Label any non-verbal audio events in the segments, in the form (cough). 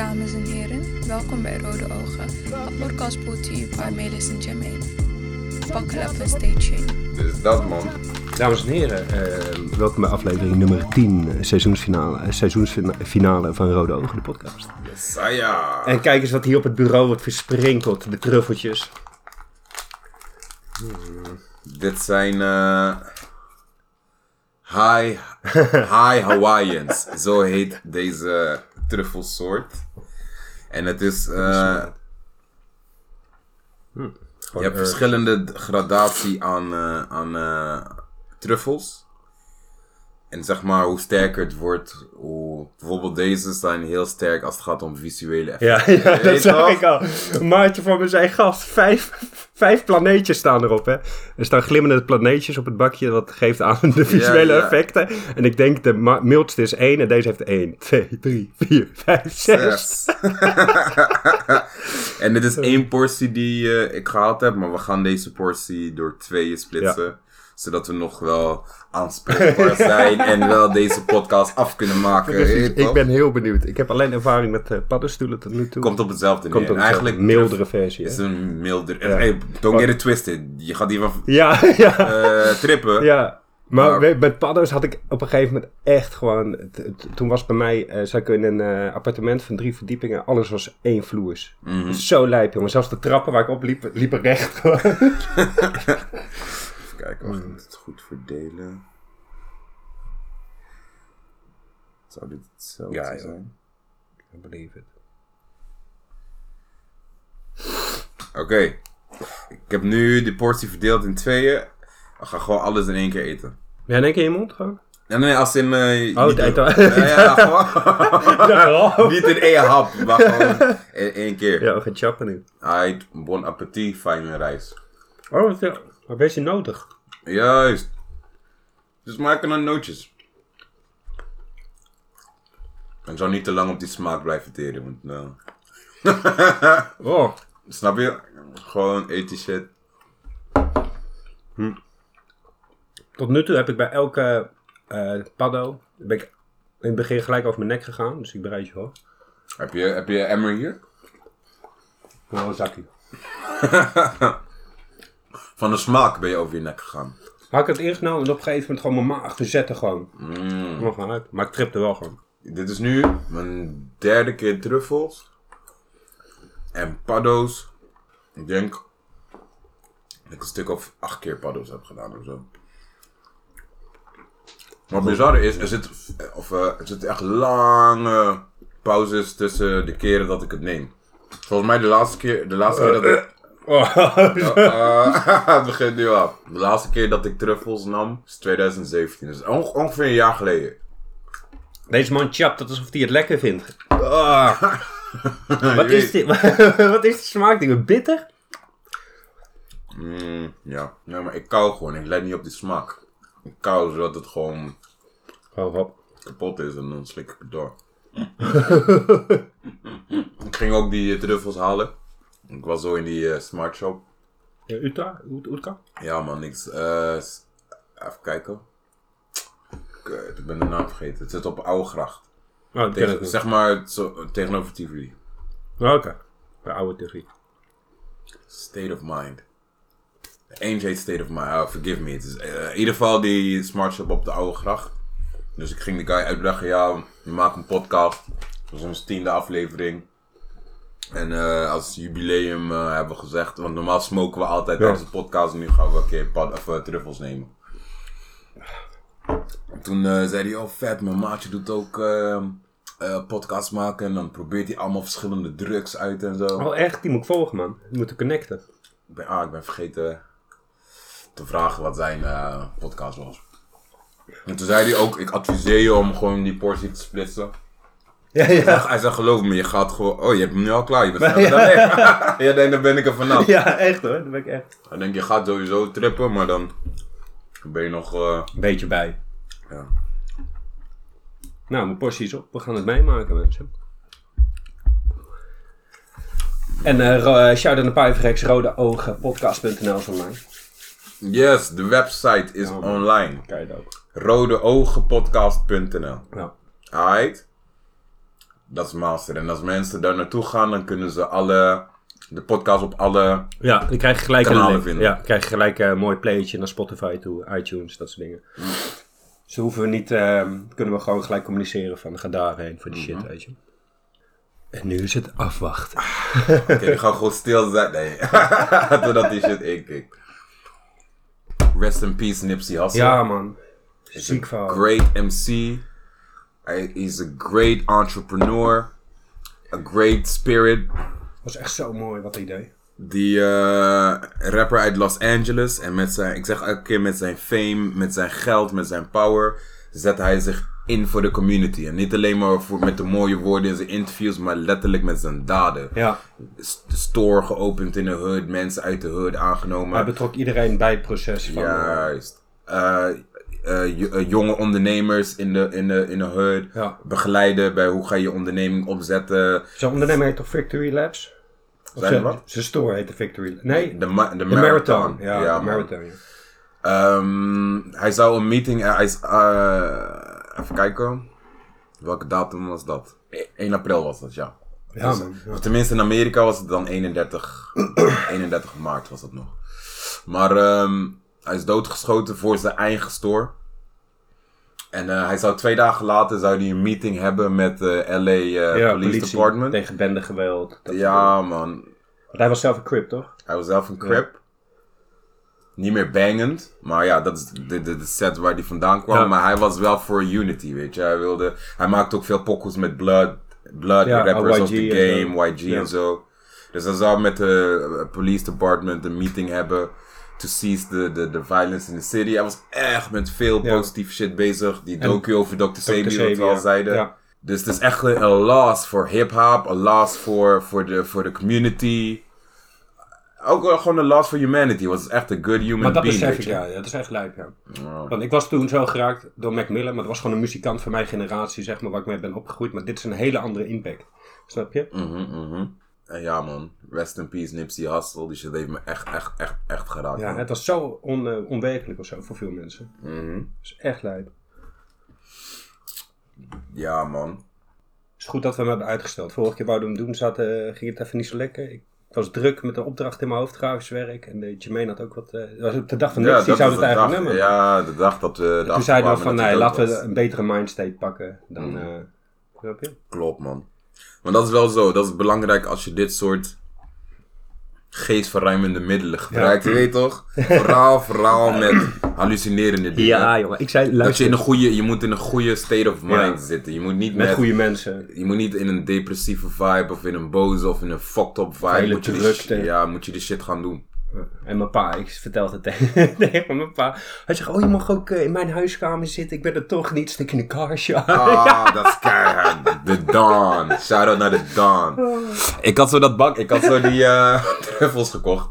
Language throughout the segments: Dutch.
dames en heren. Welkom bij Rode Ogen, een podcast brought to you by Melis en Jermaine. Buckle up and stay tuned. Dus dat man. Dames en heren, eh, welkom bij aflevering nummer 10, eh, seizoensfinale, eh, seizoensfinale van Rode Ogen, de podcast. Saya. En kijk eens wat hier op het bureau wordt versprinkeld, de truffeltjes. Dit zijn eh high, high Hawaiians. Zo heet deze truffelsoort. En het is... eh je hebt verschillende gradatie aan, eh, aan eh, truffels. En zeg maar, hoe sterker het wordt, hoe... Bijvoorbeeld deze zijn heel sterk als het gaat om visuele effecten. (laughs) ja dat zag ik al. Maatje van me zei, gast, vijf, vijf planeetjes staan erop, hè. Er staan glimmende planeetjes op het bakje, wat geeft aan de visuele ja. effecten. En ik denk, de mildste is één en deze heeft één, twee, drie, vier, vijf, zes. Zes. (laughs) en dit is één portie die eh, ik gehaald heb, maar we gaan deze portie door tweeën splitsen. Zodat we nog wel aanspreekbaar zijn (laughs) en wel deze podcast af kunnen maken. Precies, ik ben heel benieuwd. Ik heb alleen ervaring met eh, paddenstoelen tot nu toe. Komt op hetzelfde neer. Komt op En een Eigenlijk mildere versie, is hè? een mildere. Ja. Hey, don't get it twisted. Je gaat hier van Ja, (laughs) ja. eh, trippen. Ja, maar met paddo's had ik op een gegeven moment echt gewoon... Toen was bij mij, eh zat ik in een appartement van drie verdiepingen. Alles was één vloers. Mhm. Zo lijp, jongen. Zelfs de trappen waar ik op liep, liepen recht (laughs) kijken, wacht, ik moet het goed verdelen. Zou dit hetzelfde Ja, ja. zijn? I believe it. Oké. Ik heb nu de portie verdeeld in tweeën. We gaan gewoon alles in één keer eten. Ja, in één keer in je mond gewoon? Nee, nee, als in... eh, Oh, niet, het ja, eten- ja, gewoon. (laughs) niet in één hap, maar gewoon in één keer. Ja, we gaan chappen nu. Aight, bon appetit, fijne reis. Oh, wat, wat is je nodig? Juist. Dus maken dan nootjes. Ik zou niet te lang op die smaak blijven teren, want nou... (laughs) Oh, Snap je? Gewoon die shit. tot nu toe heb ik bij elke eh paddo... Ben ik in het begin gelijk over mijn nek gegaan. Dus ik bereid je voor. Heb je, heb je emmer hier? Nou, een zakje. (laughs) Van de smaak ben je over je nek gegaan. Had ik het ingenomen en op een gegeven moment gewoon mijn maag te zetten gewoon. Mm. Nog uit. Maar ik tripte wel gewoon. Dit is nu mijn derde keer truffels. En paddo's. Ik denk dat ik een stuk of acht keer paddo's heb gedaan of zo. Wat bizar is, er zit, of, eh, er zitten echt lange pauzes tussen de keren dat ik het neem. Volgens mij de laatste keer, de laatste keer dat ik... Oh. (laughs) Eh, (laughs) het begint nu al. De laatste keer dat ik truffels nam is 2017. Dus onge- ongeveer een jaar geleden. Deze man chapt dat alsof hij het lekker vindt. Ah. (laughs) Wat is dit? Wat is de smaak? Bitter? Mm, ja. Nee, maar ik kou gewoon. Ik let niet op die smaak. Ik kou zodat het gewoon Oh, kapot is en dan slik ik het door. ik ging ook die truffels halen. Ik was zo in die eh, smart shop. Ja, Uta? Ut- Utka? Ja man, niks. eh, even kijken. Kut, ik ben de naam vergeten. Het zit op Oude Gracht. Oh, dat Tegen, zeg maar zo, tegenover Tivoli. Oh, Oké. Bij oude theorie. State of Mind. Eentje heet State of Mind. Oh, forgive me. Het is, eh, in ieder geval die smart shop op de Oude Gracht. Dus ik ging de guy uitleggen. Ja, we maken een podcast. Dat is onze tiende aflevering. En eh, als jubileum eh, hebben we gezegd. Want normaal smoken we altijd Ja. tijdens de podcast. En nu gaan we een keer pad, of, eh, truffels nemen. En toen zei hij, oh vet, mijn maatje doet ook eh eh, podcast maken. En dan probeert hij allemaal verschillende drugs uit en zo. Oh, echt? Die moet ik volgen, man. Die moeten connecten. Ik ben, ah, ik ben vergeten te vragen wat zijn podcast was. En toen zei hij ook, ik adviseer je om gewoon die portie te splitsen. Ja, Hij ja. Hij zegt, geloof me, je gaat gewoon... Oh, je hebt hem nu al klaar, je bent sneller dan. Je (laughs) denkt, dan ben ik er vanaf. Ja, echt hoor. Dat ben ik echt. Dan denk je, gaat sowieso trippen, maar dan ben je nog... eh, Een beetje bij. ja. Nou, mijn portie is op. We gaan het meemaken, mensen. En eh ro- eh, shout-out naar Pijverrex, rode ogen, podcast.nl is online. Yes, de website is Ja, man. online. Kijk ook. rodeogenpodcast.nl Ja. Alright? Dat is master. En als mensen daar naartoe gaan, dan kunnen ze alle, de podcast op alle... Ja, dan krijg je gelijk Kanalen een vinden. Ja, dan krijg je gelijk een mooi playtje naar Spotify toe, iTunes, dat soort dingen. Dus dan hoeven we niet, ehm, kunnen we gewoon gelijk communiceren van ga daarheen voor die shit, weet je. En nu is het afwachten. Oké, die gaan gewoon stil zijn. Nee. (laughs) Totdat die shit inkikt. Rest in peace, Nipsey Hussle. Ja man, ziek verhaal. Great MC. Hij is a great entrepreneur. A great spirit. was echt zo mooi wat hij deed. Die eh, rapper uit Los Angeles. En met zijn, ik zeg elke keer met zijn fame, met zijn geld, met zijn power. Zet hij zich in voor de community. En niet alleen maar voor, met de mooie woorden in zijn interviews, maar letterlijk met zijn daden. Ja, store geopend in de hood, mensen uit de hood aangenomen. hij betrok iedereen bij het proces van... Juist. Eh, eh, eh, jonge ondernemers in de, in, de, in de hood. Ja. Begeleiden bij hoe ga je onderneming opzetten. Zijn ondernemer heet toch Victory Labs? Of Zijn wat? Zijn store heet de Victory Nee, De, ma- de, marathon. Marathon. Ja, de. Marathon. Ja. Ehm, hij zou een meeting. eh, hij is, even kijken. Welke datum was dat? E- 1 april was dat, ja. Ja, Dus- man. Ja. Of tenminste, in Amerika was het dan 31, 31 maart was dat nog. Maar ehm, hij is doodgeschoten voor zijn eigen store. En eh, hij zou twee dagen later zou hij een meeting hebben met de LA eh, Ja, Police, Department. Tegen bendegeweld. soort. Ja, man. Want hij was zelf een crip, toch? Hij was zelf een crip. Niet meer bangend. Maar ja, dat is de, de, de set waar hij vandaan kwam. Ja. Maar hij was wel voor unity, weet je. Hij, wilde, hij maakte ook veel pokkels met Blood. Blood, rappers YG of the en game, YG en zo. Dus hij zou met de eh, police department een meeting hebben. To cease the, the, the violence in the city. Hij was echt met veel positieve shit bezig. Die docu over Dr. Sebi, wat we al zeiden. Dus het is echt een een loss voor hip-hop, een loss voor, voor, de, voor de community. Ook gewoon een loss for humanity. Was echt een good human Maar dat being. besef ik, ja. Dat is echt lijp, ja. Ja. Want ik was toen zo geraakt door Mac Miller, maar dat was gewoon een muzikant van mijn generatie, zeg maar, waar ik mee ben opgegroeid. Maar dit is een hele andere impact. Snap je? Mhm, mhm. En ja man, rest in peace Nipsey Hussle. Die shit heeft me echt, echt, echt, echt geraakt. Ja, man. het was zo on, eh, onwerkelijk of zo voor veel mensen. Mhm. Dat is echt lijp. Ja man. Het is goed dat we hem hebben uitgesteld. Vorige keer wouden we hem doen, zat, eh, ging het even niet zo lekker. Ik was druk met een opdracht in mijn hoofd, grafisch werk. En de Jermaine had ook wat... eh, was op de dag van niks, die zou het eigenlijk nummer. Ja, de dag dat we... Toen zeiden we van, nee, laten we een betere mindstate pakken dan... Mm. eh je? Klopt, man. Maar dat is wel zo. Dat is belangrijk als je dit soort geestverruimende middelen gebruikt. Je weet toch? Vooral, vooral met hallucinerende dingen. jongen, ik zei, Dat je, luister, in een goede, je moet in een goede state of mind Ja. zitten. Je moet niet met met, goede mensen. je moet niet in een depressieve vibe of in een boze of in een fucked up vibe. Hele Moet je, die, ja, moet je die shit gaan doen. En mijn pa, ik vertelde het tegen, (laughs) tegen mijn pa. Hij zegt, oh je mag ook eh, in mijn huiskamer zitten. Ik ben er toch niet, stik in de karsje aan. Ah, (laughs) dat is keihard. De Dawn. Shout out naar de Dawn. Ik had zo dat bak, ik had zo die eh (laughs) truffels gekocht.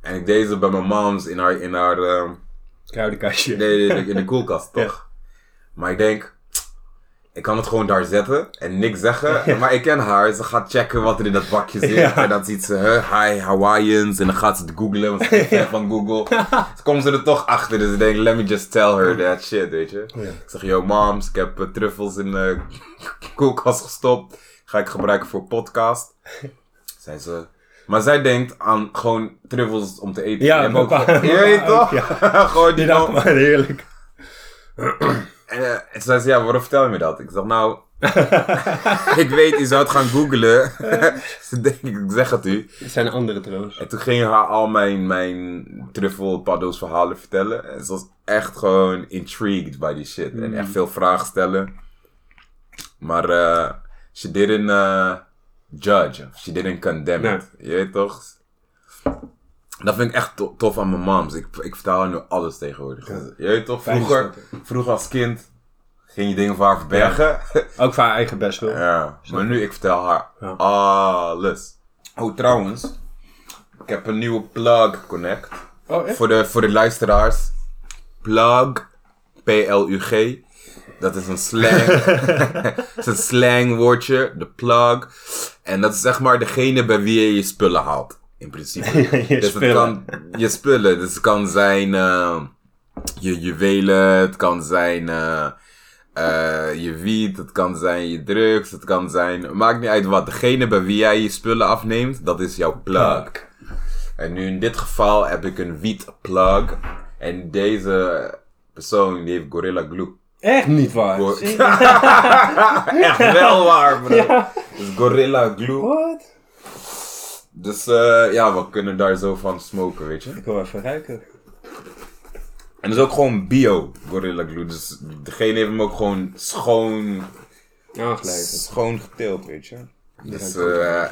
En ik deed ze bij mijn moms in haar, in haar, eh, Kruidenkastje. nee, in de koelkast, toch? Maar ik denk, ik kan het gewoon daar zetten en niks zeggen. (laughs) Maar ik ken haar, ze gaat checken wat er in dat bakje zit. Ja. En dan ziet ze, hi Hawaiians. En dan gaat ze het googlen, want ze is van Google. (laughs) Dus komen ze er toch achter, dus ik denk, let me just tell her that shit, weet je. Ja. Ik zeg, yo moms, ik heb eh, truffels in de (laughs) koelkast gestopt. Ga ik gebruiken voor podcast. Zei ze... Maar zij denkt aan gewoon truffels om te eten. Ja, hebt ook Je weet toch? gewoon die Die maar heerlijk. En en ze zei ze, ja, waarom vertel je me dat? Ik zeg, nou... (laughs) ik weet, je zou het gaan googlen. (laughs) ze denkt, ik zeg het u. Het zijn andere trouwens. En toen ging haar al mijn, mijn truffel paddo's verhalen vertellen. En ze was echt gewoon intrigued by die shit. En echt veel vragen stellen. Maar eh she didn't eh, judge. She didn't condemn Nee. it. Je weet toch? Dat vind ik echt to- tof aan mijn moms. Ik, ik vertel haar nu alles tegenwoordig. Je weet toch? Vroeger, vroeger als kind ging je dingen voor haar verbergen. Ook voor haar eigen best wel. (laughs) Ja, maar nu ik vertel haar Ja. alles. Oh, trouwens. Ik heb een nieuwe plug connect. Oh, echt? Voor de, voor de luisteraars. Plug. P-L-U-G. Dat is een slang. (laughs) (laughs) dat is een slangwoordje. De plug. En dat is zeg maar degene bij wie je je spullen haalt. In principe. (laughs) Je dus spullen. het kan je spullen. Dus het kan zijn eh, je juwelen. Het kan zijn eh, eh, je wiet, het kan zijn je drugs, het kan zijn... Maakt niet uit wat. Degene bij wie jij je spullen afneemt, dat is jouw plug. En nu in dit geval heb ik een wietplug. En deze persoon die heeft Gorilla Glue. Echt niet waar. Go-? (laughs) Echt wel waar, bro. Dus Gorilla Glue. Wat? Dus eh, ja, we kunnen daar zo van smoken, weet je. Ik wil even ruiken. En dat is ook gewoon bio Gorilla Glue. Dus degene heeft hem ook gewoon schoon, Aangeleverd. schoon geteeld, weet je. Dus eh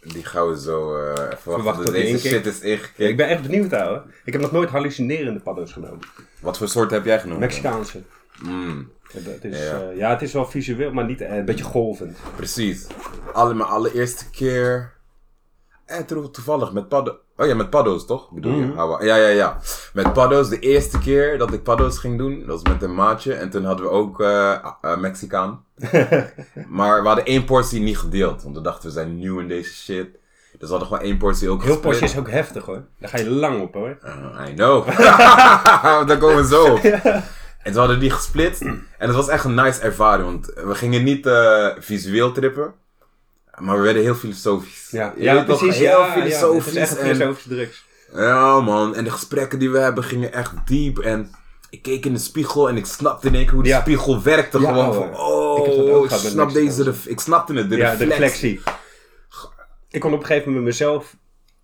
die gaan we zo eh even wachten die deze shit is ik ben echt benieuwd, ouwe. Ik heb nog nooit hallucinerende paddo's genomen. Wat voor soort heb jij genomen? Mexicaanse. Mm, Ja, Het is, Ja. het is wel visueel, maar niet een beetje golvend. precies. Alle, mijn allereerste keer... Eh, to- toevallig met paddo... Oh ja, met paddo's toch? Bedoel je? Mhm. Ja, ja, ja. Met paddo's, de eerste keer dat ik paddo's ging doen, dat was met een maatje. En toen hadden we ook eh eh, Mexicaan. (laughs) maar we hadden één portie niet gedeeld. Want we dachten, we zijn nieuw in deze shit. Dus we hadden gewoon één portie ook Heel portie is ook heftig hoor. Daar ga je lang op hoor. Uh, I know. (laughs) Daar komen we zo op. (laughs) En we hadden die gesplit. En het was echt een nice ervaring. Want we gingen niet visueel trippen. Maar we werden heel filosofisch. Ja, Je ja weet toch, precies. Heel ja, filosofisch. Ja, het is echt filosofische drugs. ja, man. En de gesprekken die we hebben gingen echt diep. En ik keek in de spiegel en ik snapte in één keer hoe de Ja. spiegel werkte. Ja, gewoon van, Ik ook oh, ik, met snap deze, ref- ik snapte het, de Ja, de reflex. reflectie. Ik kon op een gegeven moment mezelf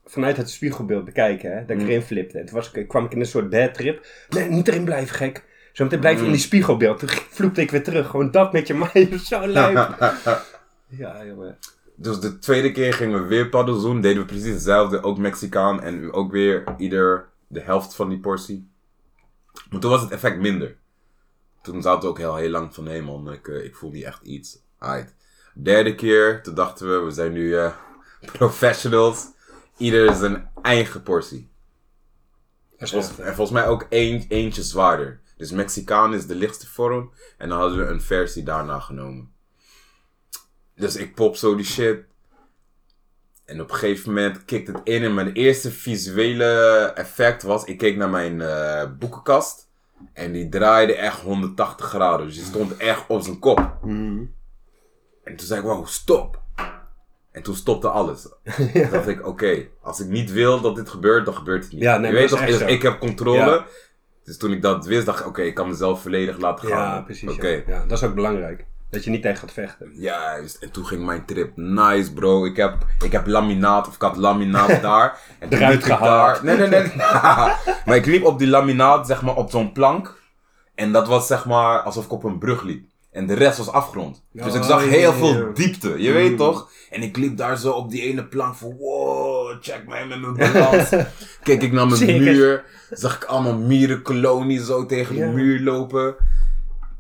vanuit het spiegelbeeld bekijken, hè, dat ik Mm. erin flipte. En toen was ik, kwam ik in een soort bad trip. Nee, niet erin blijven, gek. Zometeen blijf je Mm. in die spiegelbeeld. Toen vloepte ik weer terug. Gewoon dat met je (laughs) mind. Zo lijp. (laughs) ja, jongen. Dus de tweede keer gingen we weer paddels doen. Deden we precies hetzelfde. Ook Mexicaan. En ook weer ieder de helft van die portie. Maar toen was het effect minder. Toen zaten we ook heel, heel lang van... Hé man, ik, eh, ik voel niet echt iets. Aight. Derde keer, toen dachten we... We zijn nu eh, (laughs) professionals. Ieder zijn eigen portie. Is Volgens, en volgens mij ook één, eentje zwaarder. Dus Mexicaan is de lichtste vorm. En dan hadden we een versie daarna genomen. Dus ik pop zo die shit. En op een gegeven moment kikt het in. En mijn eerste visuele effect was... Ik keek naar mijn eh, boekenkast. En die draaide echt 180 graden. Dus die stond echt op zijn kop. Mhm. En toen zei ik, wow, stop. En toen stopte alles. (laughs) Toen dacht ik, oké, als ik niet wil dat dit gebeurt, dan gebeurt het niet. Ja, nee, Je weet toch, ik, heb controle. Ja. Dus toen ik dat wist, dacht ik, oké, ik kan mezelf volledig laten gaan. Ja, precies. Ja. ja, dat is ook belangrijk. Dat je niet tegen gaat vechten. Juist, en toen ging mijn trip nice, bro. Ik heb, ik heb laminaat, of ik had laminaat (laughs) daar. En toen Eruit gehaald. daar. Nee, nee, nee. (laughs) maar ik liep op die laminaat, zeg maar, op zo'n plank. En dat was, zeg maar, alsof ik op een brug liep. En de rest was afgrond. Dus ik zag heel veel diepte, je weet toch? En ik liep daar zo op die ene plank van, wow, check mij met mijn balans. (laughs) Keek ik naar mijn Zeker. muur, zag ik allemaal mierenkolonie zo tegen de muur lopen.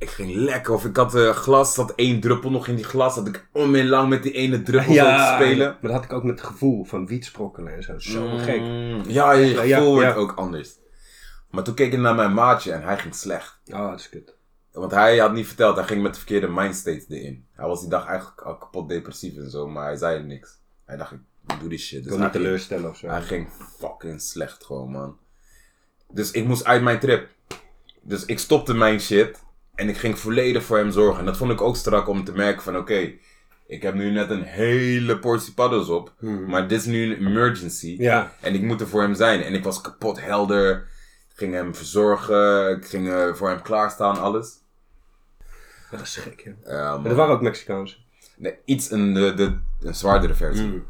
Ik ging lekker, of ik had eh, glas, zat één druppel nog in die glas, dat ik om en lang met die ene druppel zo te spelen. maar dat had ik ook met het gevoel van wietsprokkelen en zo. Zo Mm, gek. Ja, je Ja, ja, gevoel wordt ja. ook anders. Maar toen keek ik naar mijn maatje en hij ging slecht. Oh, dat is kut. Want hij had niet verteld, hij ging met de verkeerde mindstate erin. Hij was die dag eigenlijk al kapot depressief en zo, maar hij zei niks. Hij dacht, ik doe die shit. Ik Dus hij niet teleurstellen of zo. hij ging fucking slecht gewoon, man. Dus ik moest uit mijn trip. Dus ik stopte mijn shit en ik ging volledig voor hem zorgen. En dat vond ik ook strak om te merken van, oké, ik heb nu net een hele portie paddels op. Hmm. Maar dit is nu een emergency. Ja. En ik moet er voor hem zijn. En ik was kapot helder. Ik ging hem verzorgen. Ik ging eh, voor hem klaarstaan, alles. Dat is gek, ja. Maar er waren ook Mexicaans. Nee, iets een, de, de, een zwaardere versie.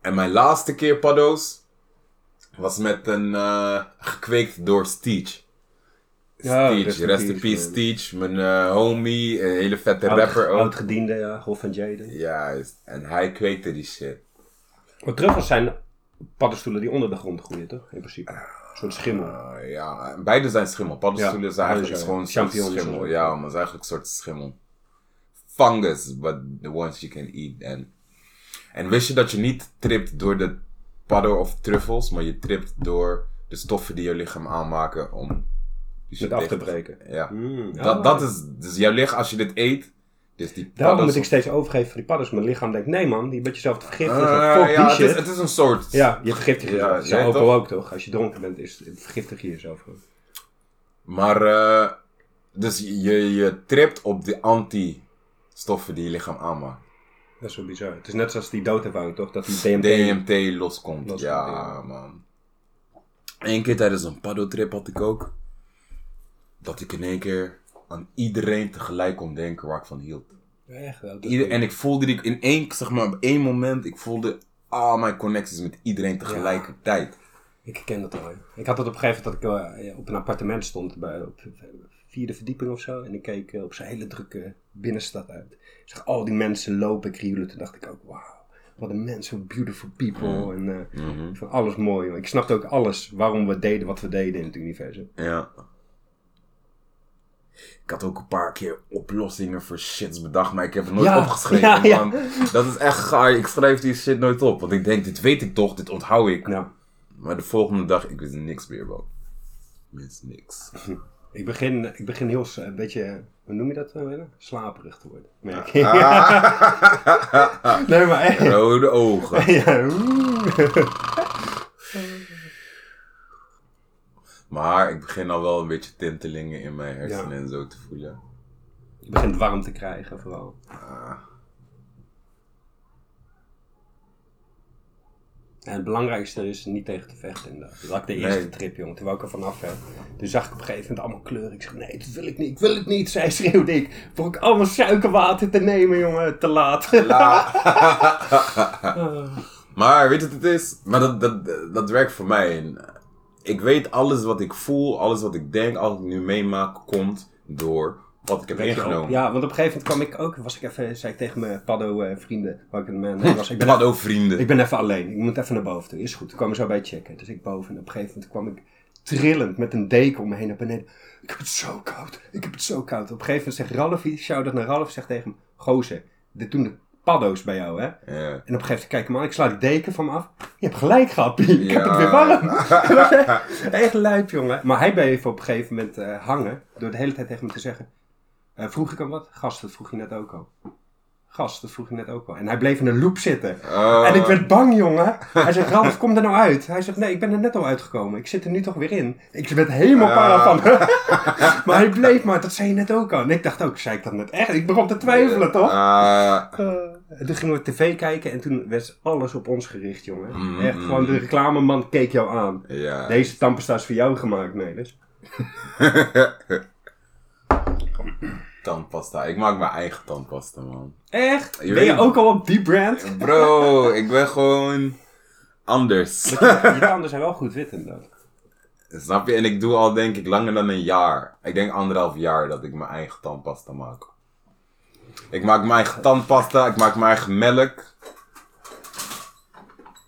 En mijn laatste keer paddo's was met een eh, gekweekt door Steech. Ja, Steech, rest in rest in peace. Steech. Mijn eh, homie, een hele vette Oud, rapper ook. oud-gediende, ja. Hof van Jaden. Juist. En hij kweekte die shit. Maar truffels zijn paddenstoelen die onder de grond groeien, toch? In principe. Een soort schimmel. Uh, ja, beide zijn schimmel. Paddenstoelen Ja, zijn eigenlijk gewoon een soort schimmel. Ja, maar het is eigenlijk een soort schimmel. Fungus, but the ones you can eat. En, en wist je dat je niet tript door de padden of truffels, maar je tript door de stoffen die je lichaam aanmaken om die af te breken. Ja. Mm, Dat, dat is, dus jouw lichaam, als je dit eet, dus die Daarom paddels moet ik steeds overgeven voor die padders. Mijn lichaam denkt, nee man, je bent jezelf te vergiftigen. Ah, Fuck ja, die het is, het is een soort. Ja, je vergiftigt Ja, jezelf. Zo ja, alcohol toch? ook toch? Als je dronken bent, is, vergiftig je jezelf gewoon. Maar eh, Dus je, je tript op de anti-stoffen die je lichaam aanmaakt. Dat is wel bizar. Het is net zoals die doodervaring, toch? Dat die (laughs) DMT... DMT loskomt. Loskomt, ja, ja. man. Eén keer tijdens een paddeltrip had ik ook. Dat ik in één keer aan iedereen tegelijk kon denken waar ik van hield. Echt wel. dat Ieder, en ik voelde die in één, zeg maar, op één moment, ik voelde al mijn connecties met iedereen tegelijkertijd. Ik ken dat al. Ik had het op een gegeven moment dat ik eh, op een appartement stond, bij, op de vierde verdieping of zo. En ik keek eh, op zo'n hele drukke binnenstad uit. Ik zag al die mensen lopen, krioelen. Toen dacht ik ook, wauw, wat een mensen, beautiful people. En eh, Mhm. ik vond alles mooi. joh. Ik snapte ook alles waarom we deden wat we deden in het universum. Ja. Ik had ook een paar keer oplossingen voor shits bedacht, maar ik heb het nooit Ja, opgeschreven. ja, ja. Man. Dat is echt gaar. Ik schrijf die shit nooit op. Want ik denk, dit weet ik toch, dit onthoud ik. Ja. Maar de volgende dag, ik wist niks meer. Ik wist niks. (laughs) Ik begin, ik begin heel, een beetje, hoe noem je dat nou weer? Slaperig te worden. Merk Ah. je? (laughs) nee, maar echt. Rode ogen. (laughs) Ja, Maar ik begin al wel een beetje tintelingen in mijn hersenen en zo te voelen. Je begint warm te krijgen vooral. Ah. En het belangrijkste is niet tegen te vechten inderdaad. Dat was de eerste Nee. trip, jongen. Toen wou ik er vanaf hè. Toen zag ik op een gegeven moment allemaal kleuren. Ik zeg, nee, dat wil ik niet, ik wil het niet. Zij schreeuwde ik. Voor ik allemaal suikerwater te nemen, jongen. Te laat. (laughs) Maar weet je wat het is? Maar dat, dat, dat werkt voor mij. Ik weet alles wat ik voel, alles wat ik denk, alles wat ik nu meemaak, komt door wat ik heb ingenomen. Ja, want op een gegeven moment kwam ik ook, was ik even, zei ik tegen mijn paddo eh, vrienden, waar ik man nee, was, ik (laughs) ben, Wat ook vrienden. ik ben even alleen, ik moet even naar boven toe, is goed. Toen kwamen zo bij checken, dus ik boven en op een gegeven moment kwam ik trillend met een deken om me heen naar beneden. Ik heb het zo koud, ik heb het zo koud. Op een gegeven moment zegt Ralfie, shout-out naar Ralf, zegt tegen hem, gozer, dit doen de paddo's bij jou hè. Ja. En op een gegeven moment kijk ik hem aan, ik sla die deken van me af. Je hebt gelijk gehad. Ik heb het weer warm. (laughs) (laughs) Echt, lijp, jongen. Maar hij bleef op een gegeven moment eh, hangen. Door de hele tijd tegen me te zeggen. eh, vroeg ik hem wat? Gast, dat vroeg je net ook al. Gast, dat vroeg je net ook al. En hij bleef in een loop zitten. Oh. En ik werd bang, jongen. Hij zegt, Ralf, kom er nou uit. Hij zegt, nee, ik ben er net al uitgekomen. Ik zit er nu toch weer in. Ik werd helemaal para van (laughs) maar hij bleef maar, dat zei je net ook al. En ik dacht ook, zei ik dat net echt? Ik begon te twijfelen, toch? Ah, Eh, en toen gingen we tv kijken en toen werd alles op ons gericht, jongen. Mm, Echt gewoon, de reclameman keek jou aan. ja. Deze tandpasta is voor jou gemaakt, Nelis. (laughs) tandpasta. Ik maak mijn eigen tandpasta, man. Echt? Je ben je ook al op die brand? (laughs) Bro, ik ben gewoon anders. je tanden zijn wel goed wit inderdaad. Snap je? En ik doe al denk ik langer dan een jaar. Ik denk anderhalf jaar dat ik mijn eigen tandpasta maak. Ik maak mijn eigen tandpasta, ik maak mijn eigen melk.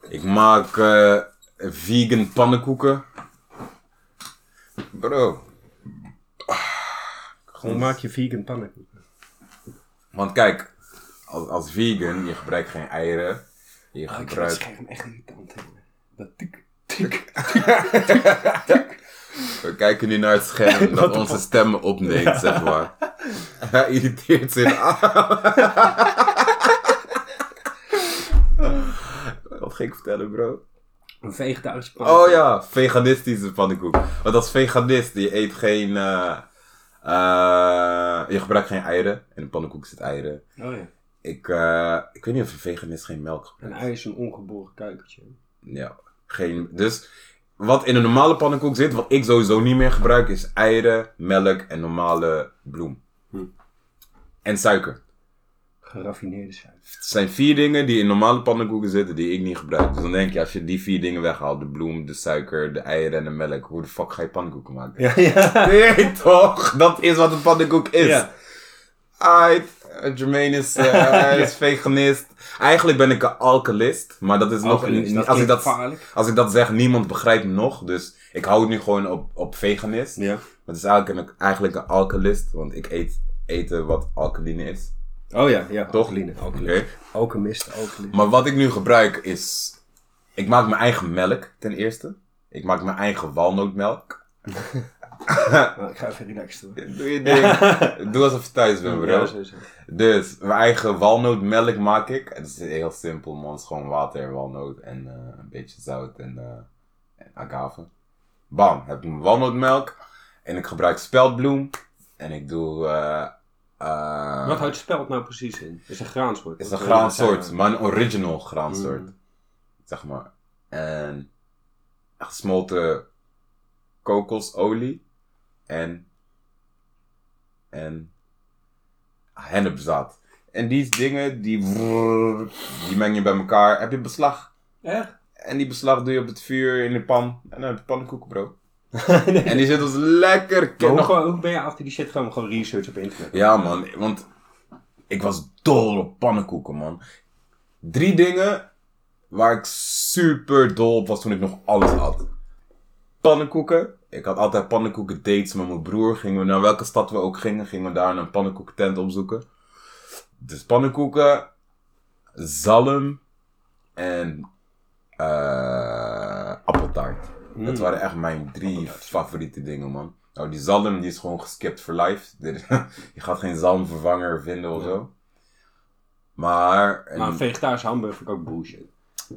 Ik maak eh, vegan pannenkoeken. Bro. Hoe maak je vegan pannenkoeken? Want kijk, als, als vegan, je gebruikt geen eieren. Je Oh, ik vind het gebruikt... scherm echt irritant. jongen. Dat (laughs) tik, tik. We kijken nu naar het scherm (laughs) dat onze stemmen opneemt, zeg (laughs) maar. (laughs) Hij irriteert zich aan. Wat ging ik vertellen, bro? Een vegetarische pannenkoek. Oh ja, veganistische pannenkoek. Want als veganist, je eet geen... eh, eh, je gebruikt geen eieren. In een pannenkoek zit eieren. Oh ja. Ik, eh, ik weet niet of een veganist geen melk gebruikt. Een ei is een ongeboren kuikentje. Ja, geen. Dus wat in een normale pannenkoek zit, wat ik sowieso niet meer gebruik, is eieren, melk en normale bloem. En suiker. Geraffineerde suiker. Het zijn vier dingen die in normale pannenkoeken zitten die ik niet gebruik. Dus dan denk je, als je die vier dingen weghaalt, de bloem, de suiker, de eieren en de melk, hoe de fuck ga je pannenkoeken maken? Ja, ja. (laughs) Nee, toch? Dat is wat een pannenkoek is. Ja. Aight, eh, (laughs) Jermaine is, is veganist. Eigenlijk ben ik een alcoholist, maar dat is nog... Dat als, ik dat, gevaarlijk. als ik dat zeg, niemand begrijpt me nog. Dus ik hou het nu gewoon op, op veganist. Ja. Maar het is eigenlijk een, eigenlijk een alcoholist, want ik eet eten wat alkaline is. Oh ja, ja. Toch? Alkaline. Oké. Alkaline. Alchemist, alkaline. Maar wat ik nu gebruik is... Ik maak mijn eigen melk, ten eerste. Ik maak mijn eigen walnootmelk. (laughs) Nou, ik ga even relaxed doen. Doe je ding. (laughs) Doe alsof je thuis bent, bro. Ja. Dus, mijn eigen walnootmelk maak ik. Het is heel simpel, man. Het is gewoon water en walnoot en eh, een beetje zout en, en agave. Bam, heb ik mijn walnootmelk. En ik gebruik speldbloem En ik doe... eh eh, Wat houdt speld nou precies in? Is een graansoort? is een graansoort, maar een original graansoort. Mm. Zeg maar. En gesmolten kokosolie en, en hennepzaad. En die dingen, die, die meng je bij elkaar. Heb je beslag? Echt? En die beslag doe je op het vuur in de pan. En dan heb je pannenkoeken, bro. (laughs) En die zit ons lekker. Hoe, hoe ben je achter die shit gewoon, gewoon research op internet? Ja, man. Want ik was dol op pannenkoeken, man. Drie dingen waar ik super dol op was toen ik nog alles had. Pannenkoeken. Ik had altijd pannenkoeken dates met mijn broer. Gingen we naar welke stad we ook gingen, gingen we daar een pannenkoekentent opzoeken. Dus pannenkoeken, zalm en eh appeltaart. Mm. Dat waren echt mijn drie favoriete dingen, man. Nou, die zalm die is gewoon geskipt voor life. (laughs) Je gaat geen zalmvervanger vinden of Ja. zo. Maar, en- Maar een hamburger vind ik ook bullshit.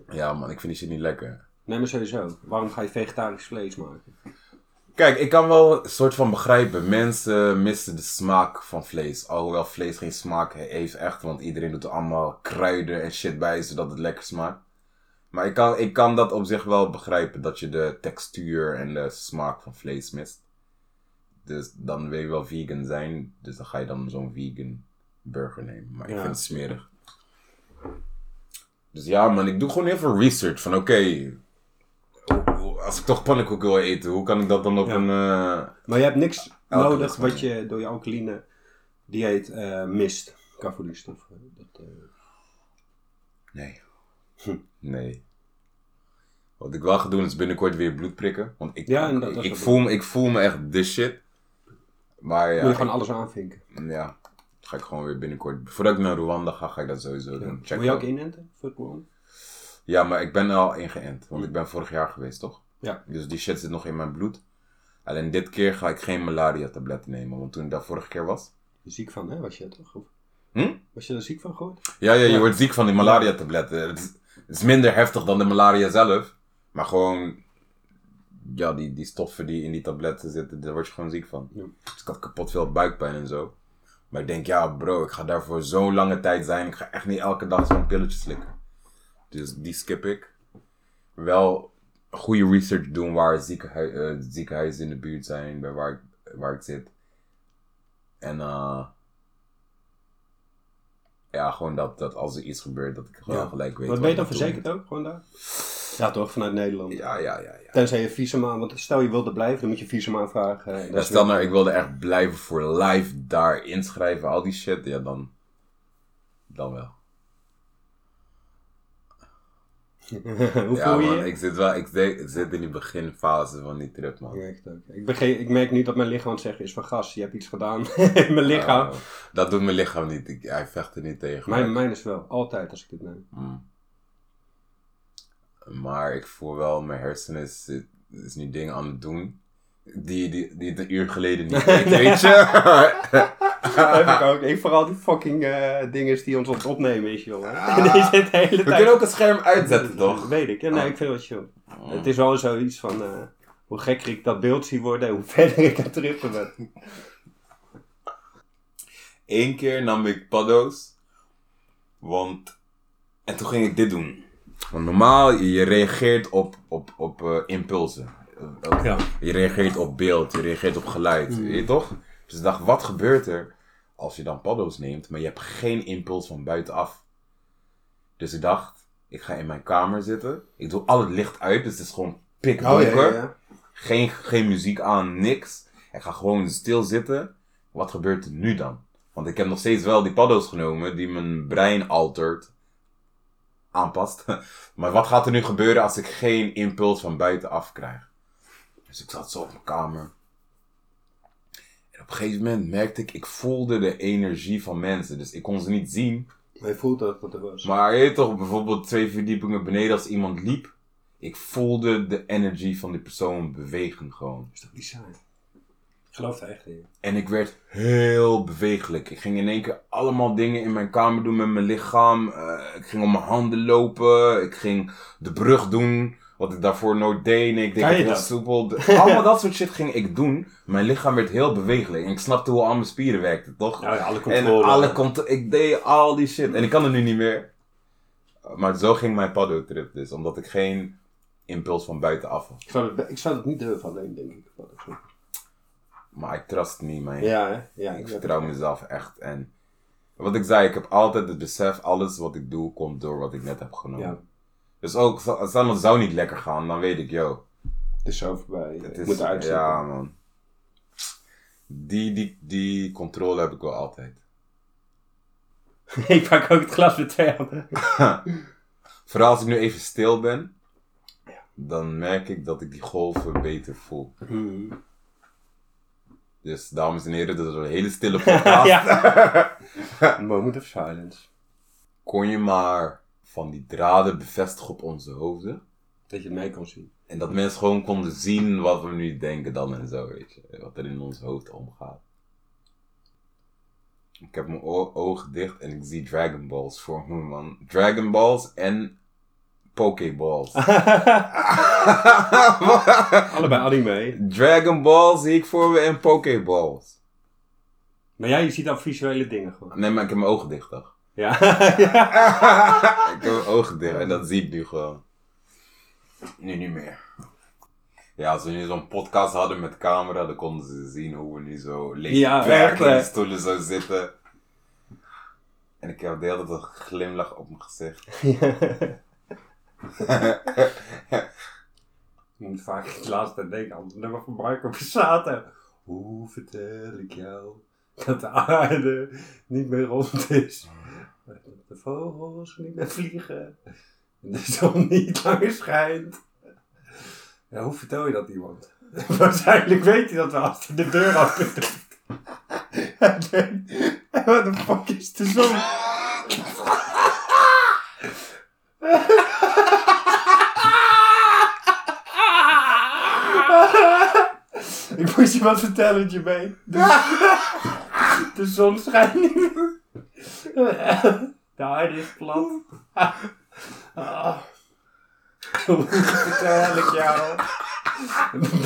ja man, ik vind die shit niet lekker. Nee, maar sowieso. Waarom ga je vegetarisch vlees maken? Kijk, ik kan wel een soort van begrijpen. Mensen missen de smaak van vlees. Alhoewel vlees geen smaak he- heeft echt. Want iedereen doet er allemaal kruiden en shit bij zodat het lekker smaakt. Maar ik kan, ik kan dat op zich wel begrijpen. Dat je de textuur en de smaak van vlees mist. Dus dan wil je wel vegan zijn. Dus dan ga je dan zo'n vegan burger nemen. Maar ik Ja. vind het smerig. Dus ja man, ik doe gewoon heel veel research. Van oké, als ik toch pannenkoeken wil eten, hoe kan ik dat dan op Ja. een... eh, Maar je hebt niks nodig wat je door je alkaline dieet eh, mist. Qua voedingsstoffen. Dat, eh, Nee. Hm. (laughs) Nee. Wat ik wel ga doen is binnenkort weer bloed prikken. Want ik, Ja, dat- dat voel, me, ik voel me echt de shit. Maar ja, moet je gewoon alles aanvinken. ja, dat ga ik gewoon weer binnenkort. Voordat ik naar Rwanda ga, ga ik dat sowieso Ja. doen. Check Moet je ook inenten voor het corona? Ja, maar ik ben al ingeënt. Want ik ben vorig jaar geweest, toch? Ja. Dus die shit zit nog in mijn bloed. Alleen dit keer ga ik geen malaria tabletten nemen. Want toen ik daar vorige keer was... Ziek van, hè? Was je toch? Of- Hm? Was je er ziek van gehoord? Ja, ja, je Ja. wordt ziek van die malaria tabletten. Het is, het is minder heftig dan de malaria zelf. Maar gewoon... Ja, die, die stoffen die in die tabletten zitten, daar word je gewoon ziek van. Ja. Dus ik had kapot veel buikpijn en zo. Maar ik denk, ja bro, ik ga daarvoor zo'n lange tijd zijn. Ik ga echt niet elke dag zo'n pilletje slikken. Dus die skip ik. Wel goede research doen waar ziekenhui eh, ziekenhuizen in de buurt zijn, bij waar ik, waar ik zit. En eh ja, gewoon dat, dat als er iets gebeurt, dat ik gewoon Ja. gelijk weet. Wat ben je dan verzekerd ook? Gewoon daar? Ja, toch? Vanuit Nederland. Ja, ja, ja. ja. Tenzij je visum aan, want stel je wilde blijven, dan moet je visum aanvragen. en dat Ja, stel weer- nou, ik wilde echt blijven voor live daar inschrijven, al die shit, ja dan, dan wel. (laughs) Hoe ja voel je man, je? ik zit wel, ik, zit- ik zit in die beginfase van die trip man. Ik ook. Ik, merk nu dat mijn lichaam aan het zeggen is van gas, je hebt iets gedaan. (laughs) mijn lichaam. Uh, dat doet mijn lichaam niet, ik, hij vecht er niet tegen. mijn, mijn is wel, altijd als ik dit neem. Mm. Maar ik voel wel, mijn hersenen is, is nu dingen aan het doen. Die, die, die het een uur geleden niet deed, (laughs) weet je? Dat heb ik ook. Ik vooral die fucking dingen die ons het opnemen is, (laughs) jongen. die zit de hele We tijd... kunnen ook het scherm uitzetten, toch? Dat weet ik. Ja, nee, Oh. ik vind het chill. Mm. Het is wel zoiets van... eh, hoe gekker ik dat beeld zie worden, hoe (laughs) verder ik aan het trippen ben. Eén keer nam ik paddo's. Want. En toen ging ik dit doen. Want normaal, je, reageert op, op, op eh, impulsen. Eh, Ja. Je reageert op beeld, je reageert op geluid. Mm. Weet je toch? Dus ik dacht, wat gebeurt er als je dan paddo's neemt, maar je hebt geen impuls van buitenaf? Dus ik dacht, ik ga in mijn kamer zitten. Ik doe al het licht uit, dus het is gewoon pikdonker. Geen, geen muziek aan, niks. Ik ga gewoon stil zitten. Wat gebeurt er nu dan? Want ik heb nog steeds wel die paddo's genomen die mijn brein altert. Aanpast. (laughs) Maar wat gaat er nu gebeuren als ik geen impuls van buitenaf krijg? Dus ik zat zo op mijn kamer. En op een gegeven moment merkte ik, ik voelde de energie van mensen. Dus ik kon ze niet zien. Maar je voelt dat dat er was. Maar je toch, bijvoorbeeld twee verdiepingen beneden als iemand liep. Ik voelde de energie van die persoon bewegen gewoon. is toch bizar? Ik geloof er echt in. En ik werd heel bewegelijk. Ik ging in één keer allemaal dingen in mijn kamer doen met mijn lichaam. Eh, ik ging op mijn handen lopen. Ik ging de brug doen Wat ik daarvoor nooit deed. En ik deed het heel soepel. (laughs) Allemaal dat soort shit ging ik doen. Mijn lichaam werd heel bewegelijk. En ik snapte hoe al mijn spieren werkten, toch? Ja, ja, alle En controle. alle contro- ik deed al die shit. En ik kan het nu niet meer. Maar zo ging mijn paddo-trip dus. Omdat ik geen impuls van buitenaf had. Ik zou, dat, ik zou dat niet durven alleen, denk ik. Ik Maar I trust me, man. Ja, hè? Ja, Ik vertrouw mezelf echt. En wat ik zei, ik heb altijd het besef, alles wat ik doe, komt door wat ik net heb genomen. Ja. Dus ook, stel het zou niet lekker gaan, dan weet ik, yo, Het is zo voorbij. het is, moet eruit ja man. Die, die, die controle heb ik wel altijd. (laughs) ik pak ook het glas met twee handen. (laughs) Vooral als ik nu even stil ben, dan merk ik dat ik die golven beter voel. Dus dames en heren, dit is een hele stille (laughs) podcast. (laughs) Moment of silence. Kon je maar van die draden bevestigen op onze hoofden? Dat je het mee kon zien. En dat mensen gewoon konden zien wat we nu denken dan en zo, weet je. Wat er in ons hoofd omgaat. Ik heb mijn ogen dicht en ik zie Dragon Balls voor me, man. Dragon Balls en Pokeballs. (laughs) (laughs) Allebei anime. Dragon Balls zie ik voor me en Pokeballs. Maar jij ziet dan visuele dingen gewoon. Nee, maar ik heb mijn ogen dicht, toch? Ja. (laughs) ik heb mijn ogen dicht en dat zie ik nu gewoon. Nu niet meer. Ja, als we nu zo'n podcast hadden met camera, dan konden ze zien hoe we nu zo leeg Ja, werken in de stoelen zo zitten. En ik heb de hele tijd een glimlach op mijn gezicht. (laughs) (laughs) Je moet vaak het laatste denken aan het nummer van Marco Borsato. Hoe vertel ik jou dat de aarde niet meer rond is? Dat de vogels niet meer vliegen. En de zon niet langer schijnt. Ja, hoe vertel je dat iemand? (laughs) Waarschijnlijk weet hij dat wel als hij de deur open doet. Denkt, wat de fuck is de zon? (laughs) Ik moest je wat vertellen, Jermaine. De, de zon schijnt niet meer. De aarde is plat. Ah. Hoe vertel ik jou?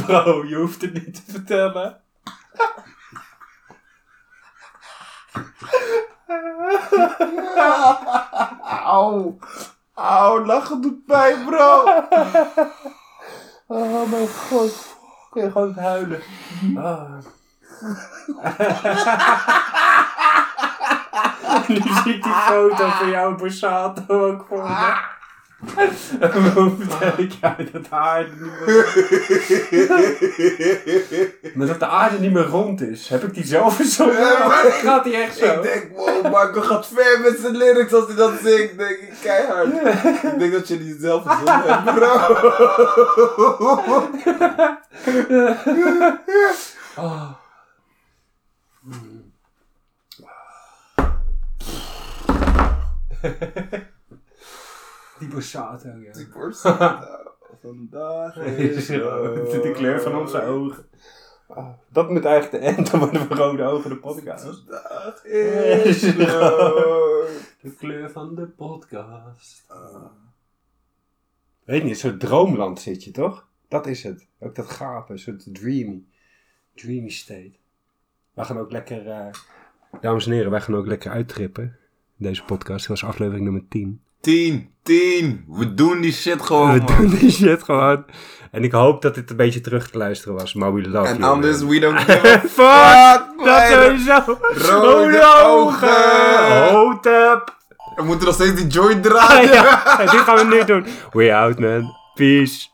Bro, je hoeft het niet te vertellen. Auw. Auw, lachen doet pijn, bro. Oh mijn god. Kun je gewoon huilen. Ah. (laughs) nu zie ik die foto van jou Borsato ook voor me. Hoe vertel ik jou dat de aarde niet meer... (laughs) Maar dat de aarde niet meer rond is. Heb ik die zelf verzonnen? Of Gaat die echt zo? Ik denk, wow, Marco gaat ver met zijn lyrics als hij dat zingt. Denk ik, keihard. Ik denk dat je die zelf verzonnen hebt, bro. (laughs) Oh. Die Borsato, ja. Die borsthaar. Vandaag is De, (laughs) de kleur van onze ogen. Ah, Dat moet eigenlijk de end, (laughs) dan worden we rode ogen de podcast. Vandaag is rood. De kleur van de podcast. Weet niet, een soort droomland zit je toch? Dat is het. Ook dat gapen, een soort dreamy. Dreamy state. We gaan ook lekker, eh, dames en heren, wij gaan ook lekker uittrippen. Deze podcast, dat was aflevering nummer 10. 10, 10. We doen die shit gewoon, We man. doen die shit gewoon. En ik hoop dat dit een beetje terug te luisteren was, maar we love En anders, we don't (laughs) give a Fuck! Dat sowieso! Rode ogen. Hotep! We moeten nog steeds die joint draaien. (laughs) ja, dit gaan we nu doen. We out, man. Peace.